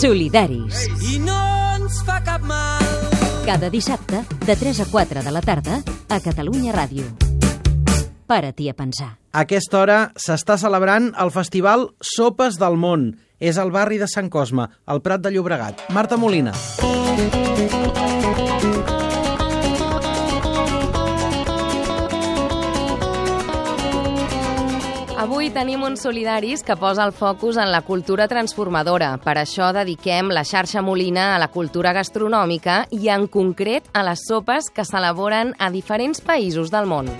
Solidaris. i no ens fa cap mal. Cada dissabte, de 3 a 4 de la tarda, a Catalunya Ràdio. Para-t'hi a pensar. A aquesta hora s'està celebrant el festival Sopes del Món. És al barri de Sant Cosme, al Prat de Llobregat. Marta Molina. Avui tenim uns solidaris que posa el focus en la cultura transformadora. Per això dediquem la xarxa Molina a la cultura gastronòmica i en concret a les sopes que s'elaboren a diferents països del món.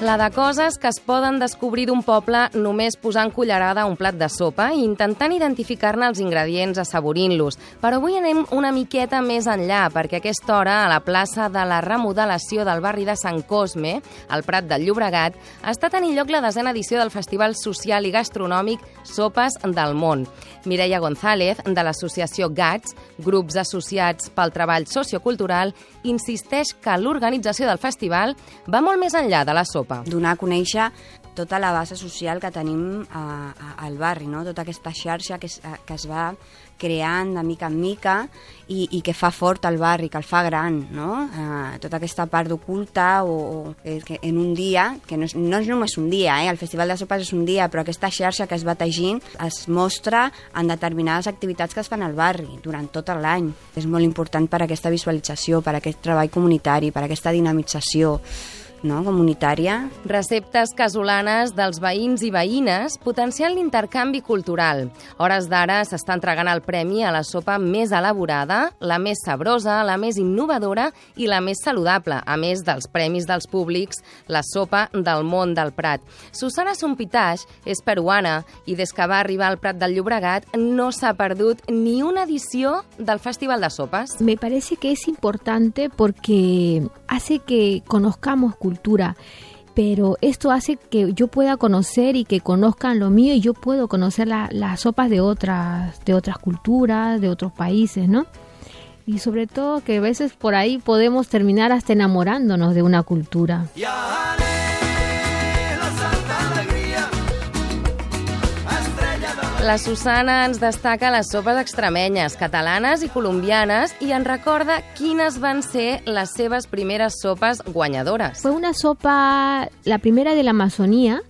La de coses que es poden descobrir d'un poble només posant cullerada a un plat de sopa i intentant identificar-ne els ingredients assaborint-los. Però avui anem una miqueta més enllà, perquè a aquesta hora, a la plaça de la remodelació del barri de Sant Cosme, al Prat del Llobregat, està tenint lloc la desena edició del Festival Social i Gastronòmic Sopes del Món. Mireia González, de l'associació GATS, Grups Associats pel Treball Sociocultural, insisteix que l'organització del festival va molt més enllà de la sopa. Donar a conèixer tota la base social que tenim a, a, al barri, no? tota aquesta xarxa que es, que es va creant de mica en mica i, i que fa fort el barri, que el fa gran, no? Eh, tota aquesta part oculta o, o que en un dia, que no és, no és només un dia, eh? el Festival de Sopes és un dia, però aquesta xarxa que es va tegint es mostra en determinades activitats que es fan al barri durant tot l'any. És molt important per aquesta visualització, per aquest treball comunitari, per aquesta dinamització no? comunitària. Receptes casolanes dels veïns i veïnes potenciant l'intercanvi cultural. Hores d'ara s'està entregant el premi a la sopa més elaborada, la més sabrosa, la més innovadora i la més saludable, a més dels premis dels públics, la sopa del món del Prat. Susana Sumpitaix és peruana i des que va arribar al Prat del Llobregat no s'ha perdut ni una edició del Festival de Sopes. Me parece que es importante porque hace que conozcamos cultura, pero esto hace que yo pueda conocer y que conozcan lo mío y yo puedo conocer la- las sopas de otras, de otras culturas, de otros países, ¿no? Y sobre todo que a veces por ahí podemos terminar hasta enamorándonos de una cultura. I La Susana ens destaca les sopes extremenyes, catalanes i colombianes i ens recorda quines van ser les seves primeres sopes guanyadores. Fue una sopa, la primera de la Amazonía,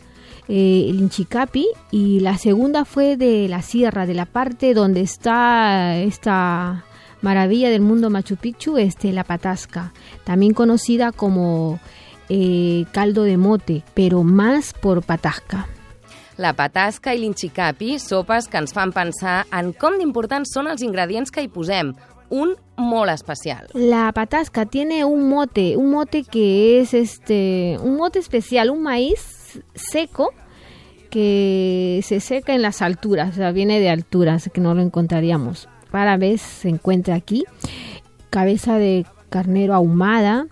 eh, el Inchicapi, y la segunda fue de la sierra, de la parte donde está esta maravilla del mundo Machu Picchu, este, la patasca, también conocida como eh, caldo de mote, pero más por patasca. La patasca i l'inchicapi, sopes que ens fan pensar en com d'importants són els ingredients que hi. Un molt especial. La patasca tiene un mote, un mote que es este, un mote especial, un maíz seco que se seca en las alturas, o sea, viene de alturas, que no lo encontraríamos. Para vez se encuentra aquí cabeza de carnero ahumada,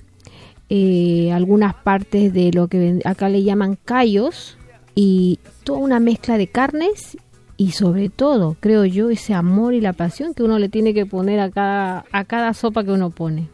eh, algunas partes de lo que acá le llaman callos y toda una mezcla de carnes y sobre todo, creo yo, ese amor y la pasión que uno le tiene que poner a cada, a cada sopa que uno pone.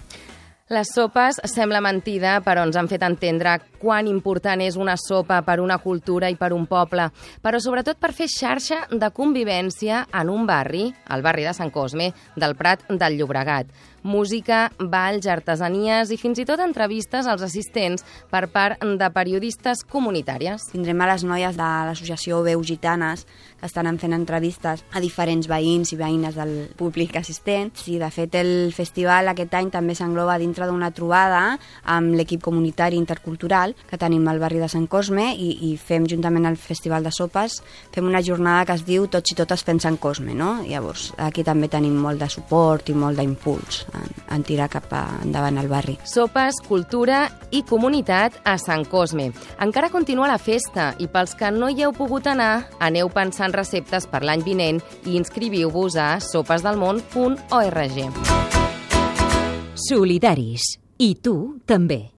Les sopes sembla mentida, però ens han fet entendre quan important és una sopa per una cultura i per un poble, però sobretot per fer xarxa de convivència en un barri, el barri de Sant Cosme, del Prat del Llobregat. Música, balls, artesanies i fins i tot entrevistes als assistents per part de periodistes comunitàries. Tindrem a les noies de l'associació Veu Gitanes que estaran fent entrevistes a diferents veïns i veïnes del públic assistent. I, de fet, el festival aquest any també s'engloba dintre d'una trobada amb l'equip comunitari intercultural que tenim al barri de Sant Cosme i, i fem juntament al Festival de Sopes fem una jornada que es diu Tots i totes fent Sant Cosme, no? Llavors, aquí també tenim molt de suport i molt d'impuls en, tirar cap a, endavant al barri. Sopes, cultura i comunitat a Sant Cosme. Encara continua la festa i pels que no hi heu pogut anar, aneu pensant receptes per l'any vinent i inscriviu-vos a sopesdelmont.org. Solidaris. I tu també.